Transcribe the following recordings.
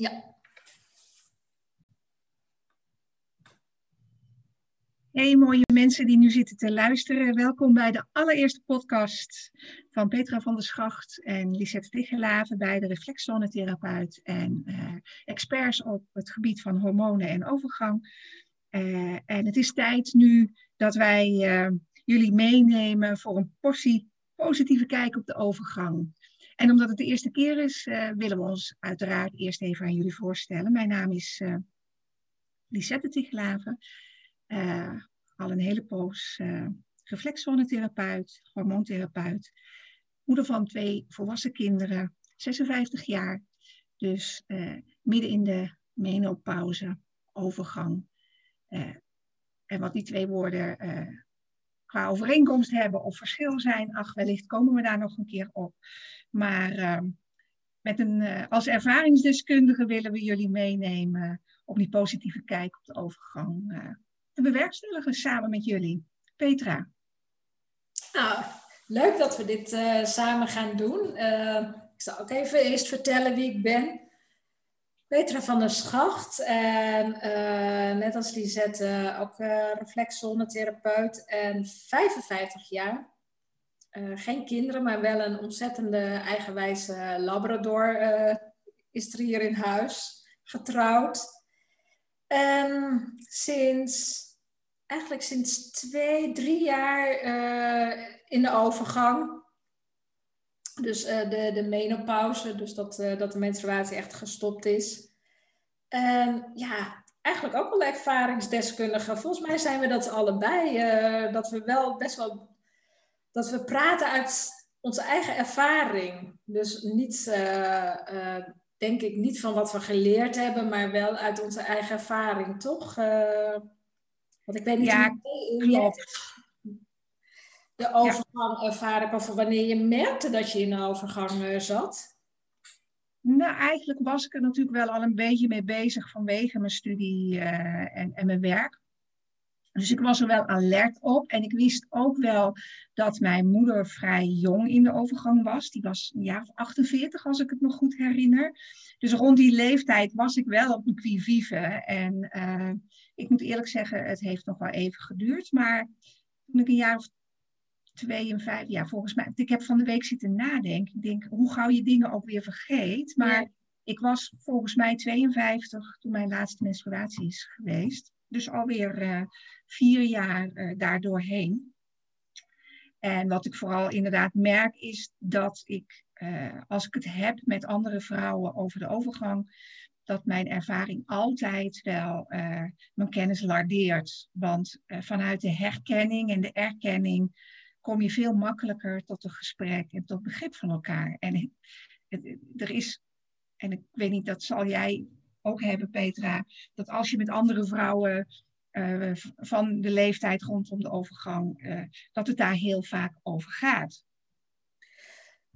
Ja. Hey mooie mensen die nu zitten te luisteren. Welkom bij de allereerste podcast van Petra van der Schacht en Lisette Tichelaven, beide reflexzonetherapeut en uh, experts op het gebied van hormonen en overgang. Uh, en het is tijd nu dat wij uh, jullie meenemen voor een portie positieve kijk op de overgang. En omdat het de eerste keer is, willen we ons uiteraard eerst even aan jullie voorstellen. Mijn naam is Lisette Tichelaven. Uh, al een hele poos uh, reflexzonetherapeut, hormoontherapeut, moeder van twee volwassen kinderen, 56 jaar. Dus uh, midden in de menopauze, overgang. Uh, en wat die twee woorden qua overeenkomst hebben of verschil zijn, ach, wellicht komen we daar nog een keer op. Maar ehm, met een, als ervaringsdeskundige willen we jullie meenemen op die positieve kijk op de overgang te bewerkstelligen samen met jullie. Petra. Nou, leuk dat we dit uh, samen gaan doen. Uh, ik zal ook even eerst vertellen wie ik ben. Petra van der Schacht. En uh, net als Lisette ook reflexzonnetherapeut en 55 jaar. geen kinderen, maar wel een ontzettende eigenwijze labrador is er hier in huis. Getrouwd. En sinds eigenlijk sinds twee, drie jaar uh, in de overgang. Dus uh, de, de menopauze, dus dat, uh, dat de menstruatie echt gestopt is. En ja, eigenlijk ook wel ervaringsdeskundige. Volgens mij zijn we dat allebei. dat we wel best wel. Dat we praten uit onze eigen ervaring. Dus niet, denk ik, niet van wat we geleerd hebben, maar wel uit onze eigen ervaring, toch? Want ik weet niet ja, hoe jij de overgang ja. ervaren of wanneer je merkte dat je in de overgang uh, zat. Nou, eigenlijk was ik er natuurlijk wel al een beetje mee bezig vanwege mijn studie uh, en, en mijn werk. Dus ik was er wel alert op. En ik wist ook wel dat mijn moeder vrij jong in de overgang was. Die was een jaar of 48, als ik het nog goed herinner. Dus rond die leeftijd was ik wel op een qui En uh, ik moet eerlijk zeggen, het heeft nog wel even geduurd. Maar toen ik een jaar of twee en vijf, ja, volgens mij. Ik heb van de week zitten nadenken. Ik denk, hoe gauw je dingen ook weer vergeet. Maar ja. ik was volgens mij 52 toen mijn laatste menstruatie is geweest. Dus alweer uh, vier jaar uh, daardoorheen. En wat ik vooral inderdaad merk is dat ik, uh, als ik het heb met andere vrouwen over de overgang, dat mijn ervaring altijd wel mijn kennis lardeert. Want vanuit de herkenning en de erkenning kom je veel makkelijker tot een gesprek en tot begrip van elkaar. En er is, en ik weet niet, dat zal jij ook hebben, Petra, dat als je met andere vrouwen uh, van de leeftijd rondom de overgang, dat het daar heel vaak over gaat.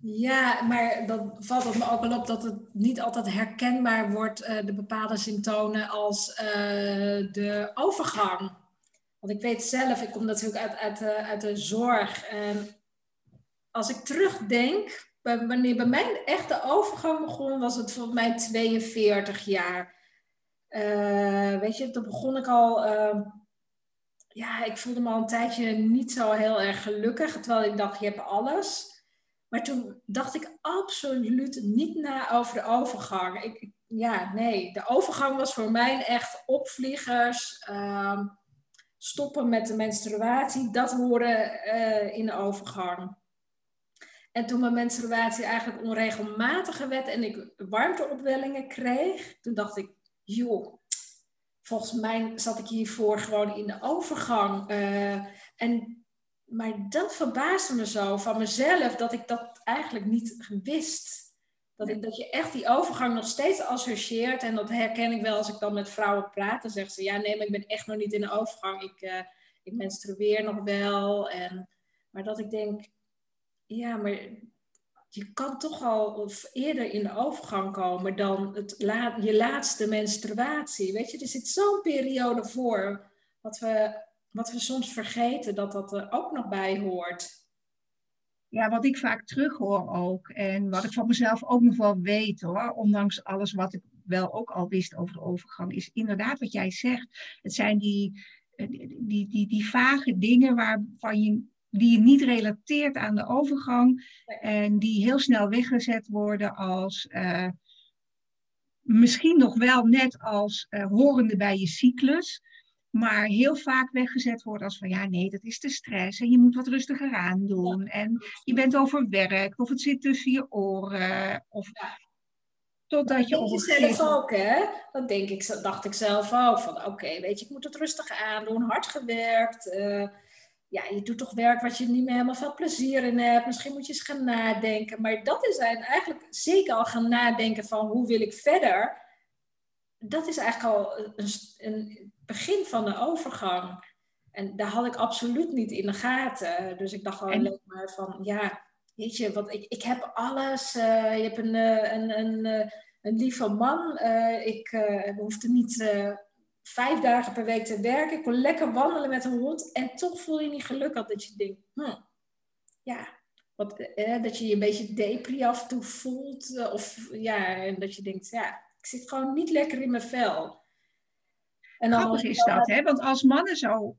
Ja, maar dan valt het me ook wel op dat het niet altijd herkenbaar wordt, uh, de bepaalde symptomen, als de overgang. Want ik weet zelf, ik kom natuurlijk uit, uit, uh, uit de zorg. En als ik terugdenk, wanneer bij mij echt de overgang begon, was het volgens mij 42 jaar. weet je, toen begon ik al ja, ik voelde me al een tijdje niet zo heel erg gelukkig. Terwijl ik dacht, je hebt alles. Maar toen dacht ik absoluut niet na over de overgang. Ik, ja, nee, de overgang was voor mij echt opvliegers, uh, stoppen met de menstruatie, dat hoorde uh, in de overgang. En toen mijn menstruatie eigenlijk onregelmatiger werd en ik warmteopwellingen kreeg, toen dacht ik, joh, volgens mij zat ik hiervoor gewoon in de overgang. Uh, en maar dat verbaasde me zo van mezelf, dat ik dat eigenlijk niet wist. Dat, je echt die overgang nog steeds associeert. En dat herken ik wel als ik dan met vrouwen praat. Dan zeggen ze, ja nee, maar ik ben echt nog niet in de overgang. Ik, uh, ik menstrueer nog wel. En, maar dat ik denk, ja, maar je kan toch al eerder in de overgang komen dan het la je laatste menstruatie. Weet je, er zit zo'n periode voor. Wat we wat we soms vergeten, dat dat er ook nog bij hoort. Ja, wat ik vaak terughoor ook. En wat ik van mezelf ook nog wel weet hoor. Ondanks alles wat ik wel ook al wist over de overgang, is inderdaad wat jij zegt. Het zijn die, die, die, die, die vage dingen waarvan je die je niet relateert aan de overgang en die heel snel weggezet worden als uh, misschien nog wel net als uh, horende bij je cyclus, maar heel vaak weggezet worden als van ja, nee, dat is de stress en je moet wat rustiger aan doen en je bent overwerkt of het zit tussen je oren of Totdat je op een zelf ook, hè? Dat denk ik, dacht ik zelf ook. Van oké, weet je, ik moet het rustig aandoen, hard gewerkt. Uh, ja, je doet toch werk wat je niet meer helemaal veel plezier in hebt. Misschien moet je eens gaan nadenken. Maar dat is eigenlijk zeker al gaan nadenken van hoe wil ik verder. Dat is eigenlijk al een, een begin van de overgang. En daar had ik absoluut niet in de gaten. Dus ik dacht gewoon alleen maar van, ja, weet je, wat, ik, ik heb alles. Uh, je hebt een, uh, een, een, uh, een lieve man. ik hoefde niet vijf dagen per week te werken. Ik kon lekker wandelen met een hond. En toch voel je niet gelukkig dat je denkt, hm, ja, wat, eh, dat je je een beetje depri af en toe voelt. Eh, of ja, en dat je denkt, ja, ik zit gewoon niet lekker in mijn vel. En dan Grappig is dat, hè? Want als mannen zo...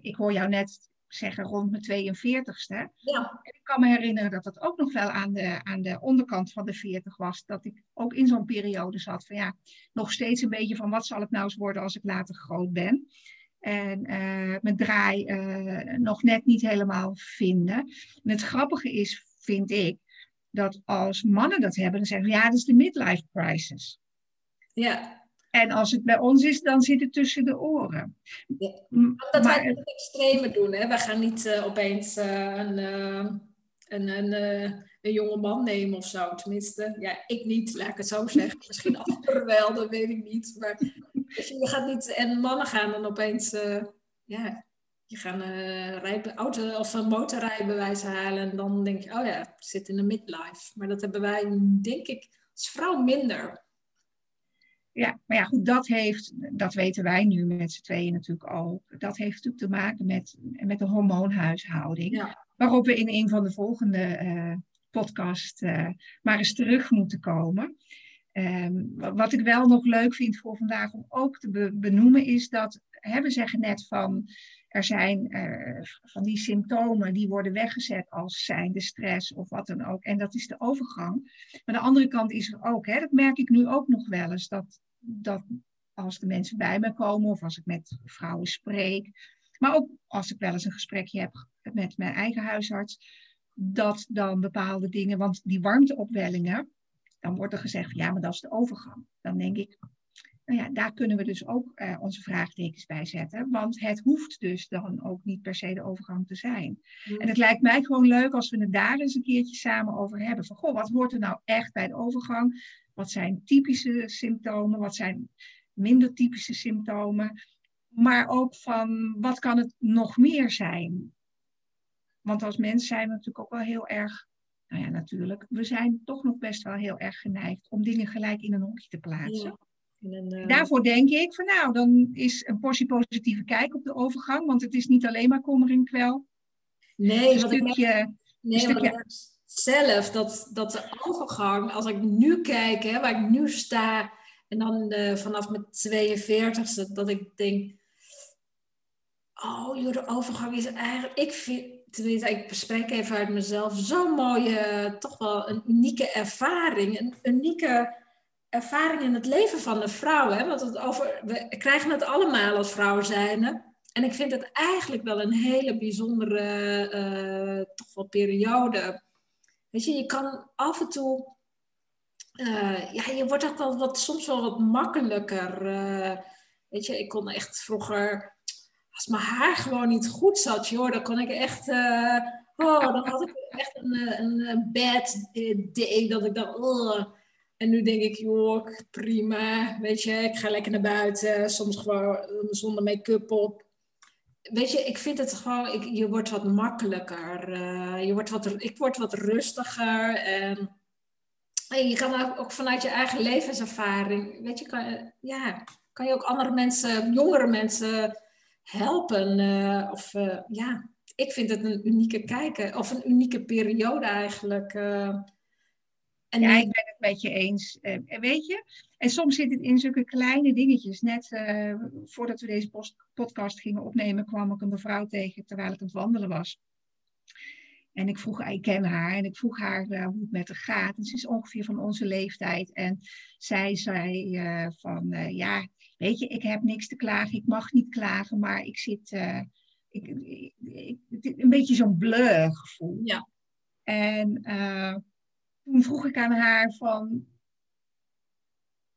ik hoor jou net zeggen rond mijn 42ste. Ja. ik kan me herinneren dat dat ook nog wel aan de, aan de onderkant van de 40 was. Dat ik ook in zo'n periode zat van ja, nog steeds een beetje van wat zal het nou eens worden als ik later groot ben. En uh, mijn draai uh, nog net niet helemaal vinden. En het grappige is, vind ik, dat als mannen dat hebben, dan zeggen ze ja, dat is de midlife crisis. Ja. En als het bij ons is, dan zit het tussen de oren. Dat wij het extreme doen. Hè? We gaan niet uh, opeens uh, een, uh, een, een, een jonge man nemen of zo. Tenminste, ja, ik niet, laat ik het zo zeggen. Misschien anderen wel, dat weet ik niet. Maar je, je gaat niet... En mannen gaan dan opeens... ja, je gaat een rijbe, auto of een motorrijbewijs halen. En dan denk je, oh ja, zit in de midlife. Maar dat hebben wij, denk ik, als vrouw minder. Ja, maar ja, goed, dat heeft, dat weten wij nu met z'n tweeën natuurlijk ook. Dat heeft natuurlijk te maken met, met de hormoonhuishouding. Waarop we in een van de volgende uh, podcast uh, maar eens terug moeten komen. Um, wat ik wel nog leuk vind voor vandaag om ook te benoemen is dat, hè, we zeggen net van, er zijn uh, van die symptomen die worden weggezet als zijn de stress of wat dan ook. En dat is de overgang. Maar de andere kant is er ook, hè, dat merk ik nu ook nog wel eens, dat, dat als de mensen bij me komen of als ik met vrouwen spreek, maar ook als ik wel eens een gesprekje heb met mijn eigen huisarts, dat dan bepaalde dingen, want die warmteopwellingen, dan wordt er gezegd, ja, maar dat is de overgang. Dan denk ik, nou ja, daar kunnen we dus ook uh, onze vraagtekens bij zetten. Want het hoeft dus dan ook niet per se de overgang te zijn. En het lijkt mij gewoon leuk als we het daar eens een keertje samen over hebben. Van, goh, wat hoort er nou echt bij de overgang? Wat zijn typische symptomen? Wat zijn minder typische symptomen? Maar ook van, wat kan het nog meer zijn? Want als mens zijn we natuurlijk ook wel heel erg nou ja, natuurlijk, we zijn toch nog best wel heel erg geneigd om dingen gelijk in een hokje te plaatsen. Eh, Daarvoor denk ik van nou, dan is een portie positieve kijk op de overgang, want het is niet alleen maar kommer en kwel. Nee, een stukje, nee, stukje... zelf dat, dat de overgang, als ik nu kijk, hè, waar ik nu sta, en dan uh, vanaf mijn 42ste, dat ik denk, oh joh, de overgang is eigenlijk, ik vind, tenminste, ik bespreek even uit mezelf, zo'n mooie, toch wel een unieke ervaring, een unieke ervaring in het leven van de vrouw. Hè? Want het over, we krijgen het allemaal als vrouw zijn. En ik vind het eigenlijk wel een hele bijzondere uh, toch wel periode. Weet je, je kan af en toe... Uh, ja, je wordt ook wel wat, soms wel wat makkelijker. Uh, weet je, ik kon echt vroeger... Als mijn haar gewoon niet goed zat, joh, dan kon ik echt... oh, dan had ik echt een, een bad day. Dat ik dacht... En nu denk ik, joh, prima, weet je, ik ga lekker naar buiten, soms gewoon zonder make-up op. Weet je, ik vind het gewoon, ik, je wordt wat makkelijker, uh, je wordt wat, ik word wat rustiger en, en je kan ook, vanuit je eigen levenservaring, weet je, kan, ja, kan je ook andere mensen, jongere mensen helpen. Of ja, ik vind het een unieke kijken, of een unieke periode eigenlijk En ja, ik ben het met je eens. Uh, weet je, en soms zit het in zulke kleine dingetjes. Net uh, voordat we deze podcast gingen opnemen, kwam ik een mevrouw tegen terwijl ik aan het wandelen was. En ik vroeg, ik ken haar, en ik vroeg haar uh, hoe het met haar gaat. En ze is ongeveer van onze leeftijd. En zij zei van, ja, weet je, ik heb niks te klagen, ik mag niet klagen, maar ik zit, ik, ik, ik, een beetje zo'n blur gevoel. Ja. En toen vroeg ik aan haar van,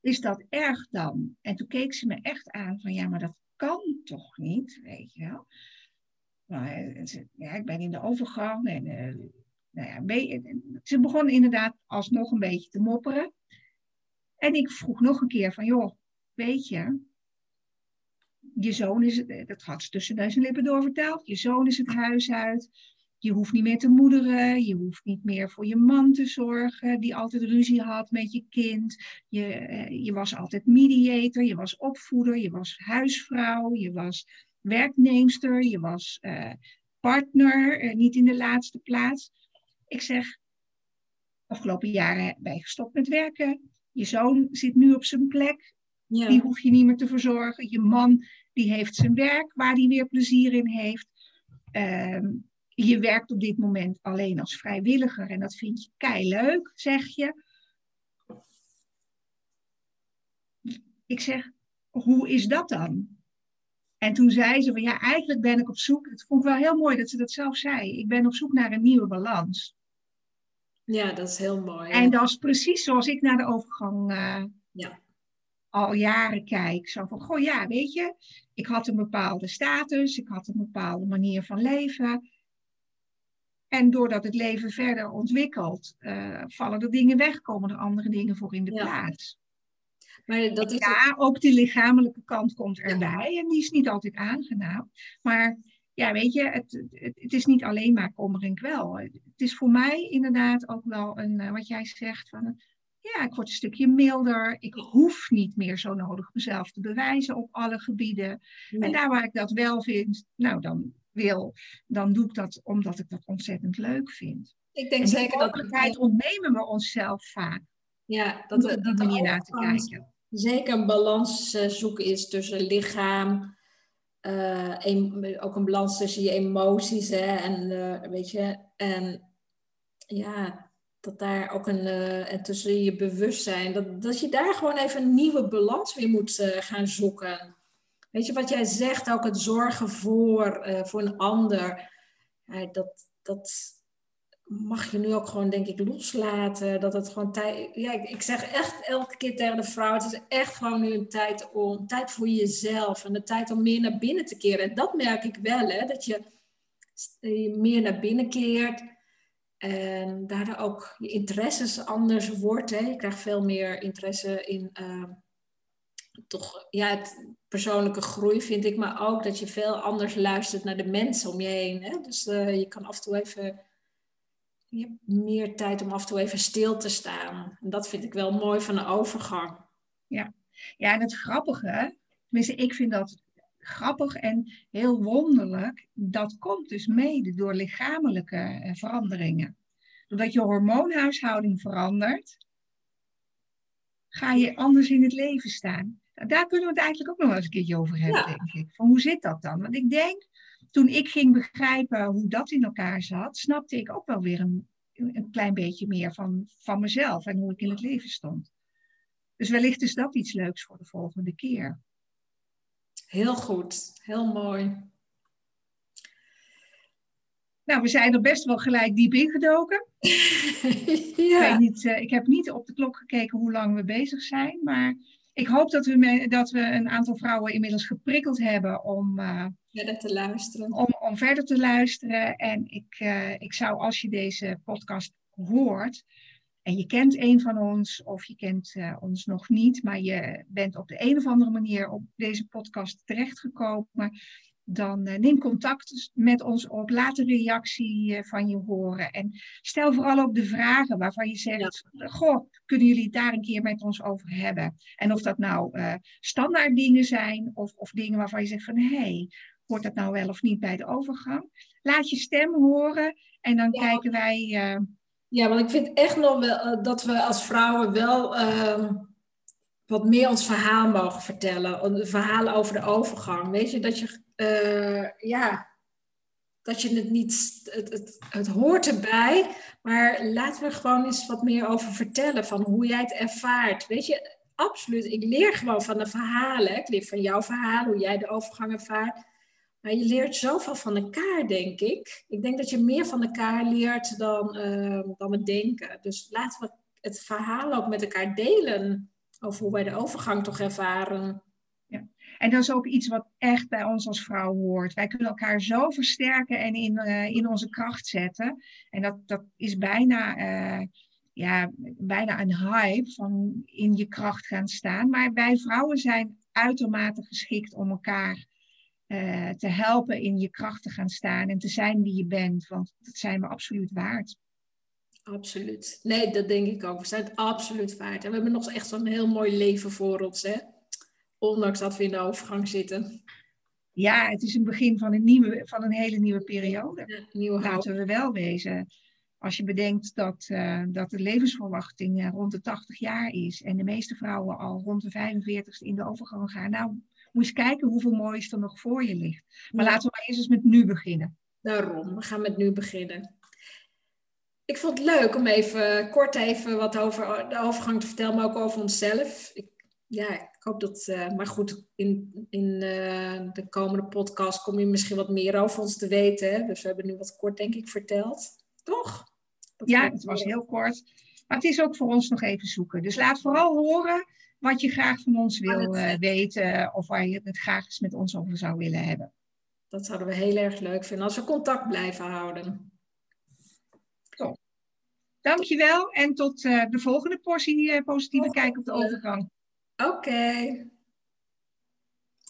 is dat erg dan? En toen keek ze me echt aan van, ja, maar dat kan toch niet, weet je wel. Eh, ja, ik ben in de overgang en uh, nou ja, ze begon inderdaad alsnog een beetje te mopperen. En ik vroeg nog een keer van, joh, weet je, je zoon is, dat had ze tussen duizend lippen doorverteld, je zoon is het huis uit, je hoeft niet meer te moederen, je hoeft niet meer voor je man te zorgen, die altijd ruzie had met je kind. Je, eh, je was altijd mediator, je was opvoeder, je was huisvrouw, je was werknemster, je was uh, partner, uh, niet in de laatste plaats. Ik zeg, afgelopen jaren ben je gestopt met werken. Je zoon zit nu op zijn plek. Ja. Die hoef je niet meer te verzorgen. Je man die heeft zijn werk waar hij weer plezier in heeft. Uh, je werkt op dit moment alleen als vrijwilliger en dat vind je kei leuk, zeg je. Ik zeg, hoe is dat dan? En toen zei ze van ja, eigenlijk ben ik op zoek. Het vond ik wel heel mooi dat ze dat zelf zei. Ik ben op zoek naar een nieuwe balans. Ja, dat is heel mooi. En dat is precies zoals ik naar de overgang uh, ja. al jaren kijk. Zo van, goh ja, weet je, ik had een bepaalde status, ik had een bepaalde manier van leven. En doordat het leven verder ontwikkelt, uh, vallen er dingen weg, komen er andere dingen voor in de plaats. Maar dat is ja, ook die lichamelijke kant komt erbij. En die is niet altijd aangenaam. Maar ja, weet je, het, het, het, is niet alleen maar kommer en kwel. Het is voor mij inderdaad ook wel een, uh, wat jij zegt, van ja, ik word een stukje milder. Ik hoef niet meer zo nodig mezelf te bewijzen op alle gebieden. En daar waar ik dat wel vind, nou dan, wil, dan doe ik dat omdat ik dat ontzettend leuk vind. Ik denk zeker dat. mogelijkheid ontnemen we onszelf vaak. Ja, dat we dat manier naar te kijken. Zeker een balans eh, zoeken is tussen lichaam, uh, ook een balans tussen je emoties hè, en uh, weet je, en ja, dat daar ook een, en tussen je bewustzijn, dat, dat je daar gewoon even een nieuwe balans weer moet gaan zoeken. Weet je wat jij zegt, ook het zorgen voor, uh, voor een ander. dat, dat mag je nu ook gewoon, denk ik, loslaten. Dat het gewoon tijd. Ja, ik, zeg echt elke keer tegen de vrouw: het is echt gewoon nu een tijd om. Tijd voor jezelf en de tijd om meer naar binnen te keren. En dat merk ik wel, hè, dat je, je meer naar binnen keert. En daardoor ook je interesses anders wordt. Hè. Je krijgt veel meer interesse in. Toch, ja, het, persoonlijke groei vind ik, maar ook dat je veel anders luistert naar de mensen om je heen. Hè? Dus uh, je kan af en toe even, je hebt meer tijd om af en toe even stil te staan. En dat vind ik wel mooi van de overgang. Ja, ja en het grappige, tenminste ik vind dat grappig en heel wonderlijk, dat komt dus mede door lichamelijke eh, veranderingen. Doordat je hormoonhuishouding verandert, ga je anders in het leven staan daar kunnen we het eigenlijk ook nog eens een keertje over hebben, denk ik. Van hoe zit dat dan? Want ik denk, toen ik ging begrijpen hoe dat in elkaar zat, snapte ik ook wel weer een, een klein beetje meer van, van mezelf en hoe ik in het leven stond. Dus wellicht is dat iets leuks voor de volgende keer. Heel goed, heel mooi. Nou, we zijn er best wel gelijk diep ingedoken. ja. ik, weet niet, uh, ik heb niet op de klok gekeken hoe lang we bezig zijn, maar ik hoop dat we, dat we een aantal vrouwen inmiddels geprikkeld hebben om, uh, verder te luisteren. Om, om verder te luisteren. En ik, uh, ik zou, als je deze podcast hoort en je kent een van ons of je kent uh, ons nog niet, maar je bent op de een of andere manier op deze podcast terechtgekomen dan uh, neem contact met ons op. Laat een reactie uh, van je horen. En stel vooral ook de vragen waarvan je zegt: Goh, kunnen jullie het daar een keer met ons over hebben? En of dat nou uh, standaard dingen zijn of, of dingen waarvan je zegt: van hé, hey, hoort dat nou wel of niet bij de overgang? Laat je stem horen en dan kijken wij Ja, want ik vind echt nog wel eh, dat we als vrouwen wel ehm, wat meer ons verhaal mogen vertellen. Verhalen over de overgang. Weet je, dat je, uh, ja, dat je het niet, het, het, het hoort erbij, maar laten we gewoon eens wat meer over vertellen van hoe jij het ervaart. Weet je, absoluut, ik leer gewoon van de verhalen. Ik leer van jouw verhaal, hoe jij de overgang ervaart. Maar je leert zoveel van elkaar, denk ik. Ik denk dat je meer van elkaar leert dan, uh, dan het denken. Dus laten we het verhaal ook met elkaar delen. Over hoe wij de overgang toch ervaren. En dat is ook iets wat echt bij ons als vrouw hoort. Wij kunnen elkaar zo versterken en in, uh, in onze kracht zetten. En dat, dat is bijna, uh, ja, bijna een hype van in je kracht gaan staan. Maar wij vrouwen zijn uitermate geschikt om elkaar uh, te helpen in je kracht te gaan staan en te zijn wie je bent. Want dat zijn we absoluut waard. Absoluut. Nee, dat denk ik ook. We zijn het absoluut waard. En we hebben nog echt zo'n heel mooi leven voor ons, hè? Ondanks dat we in de overgang zitten. Ja, het is een begin van een, nieuwe, van een hele nieuwe periode. Ja, nieuwe Laten we wel wezen. Als je bedenkt dat, uh, dat de levensverwachting uh, rond de 80 jaar is en de meeste vrouwen al rond de 45 in de overgang gaan. Nou, moet eens kijken hoeveel moois er nog voor je ligt. Maar laten we maar eerst eens met nu beginnen. Daarom, we gaan met nu beginnen. Ik vond het leuk om even kort even wat over de overgang te vertellen, maar ook over onszelf. Ik, ja, ik hoop dat, uh, maar goed, in, in uh, de komende podcast kom je misschien wat meer over ons te weten. Hè? Dus we hebben nu wat kort, denk ik, verteld. Toch? Dat ja, het was heel kort. Maar het is ook voor ons nog even zoeken. Dus laat vooral horen wat je graag van ons wil uh, weten of waar je het graag eens met ons over zou willen hebben. Dat zouden we heel erg leuk vinden als we contact blijven houden. Top. Dankjewel en tot de volgende portie positieve kijk op de overgang. Oké. Okay.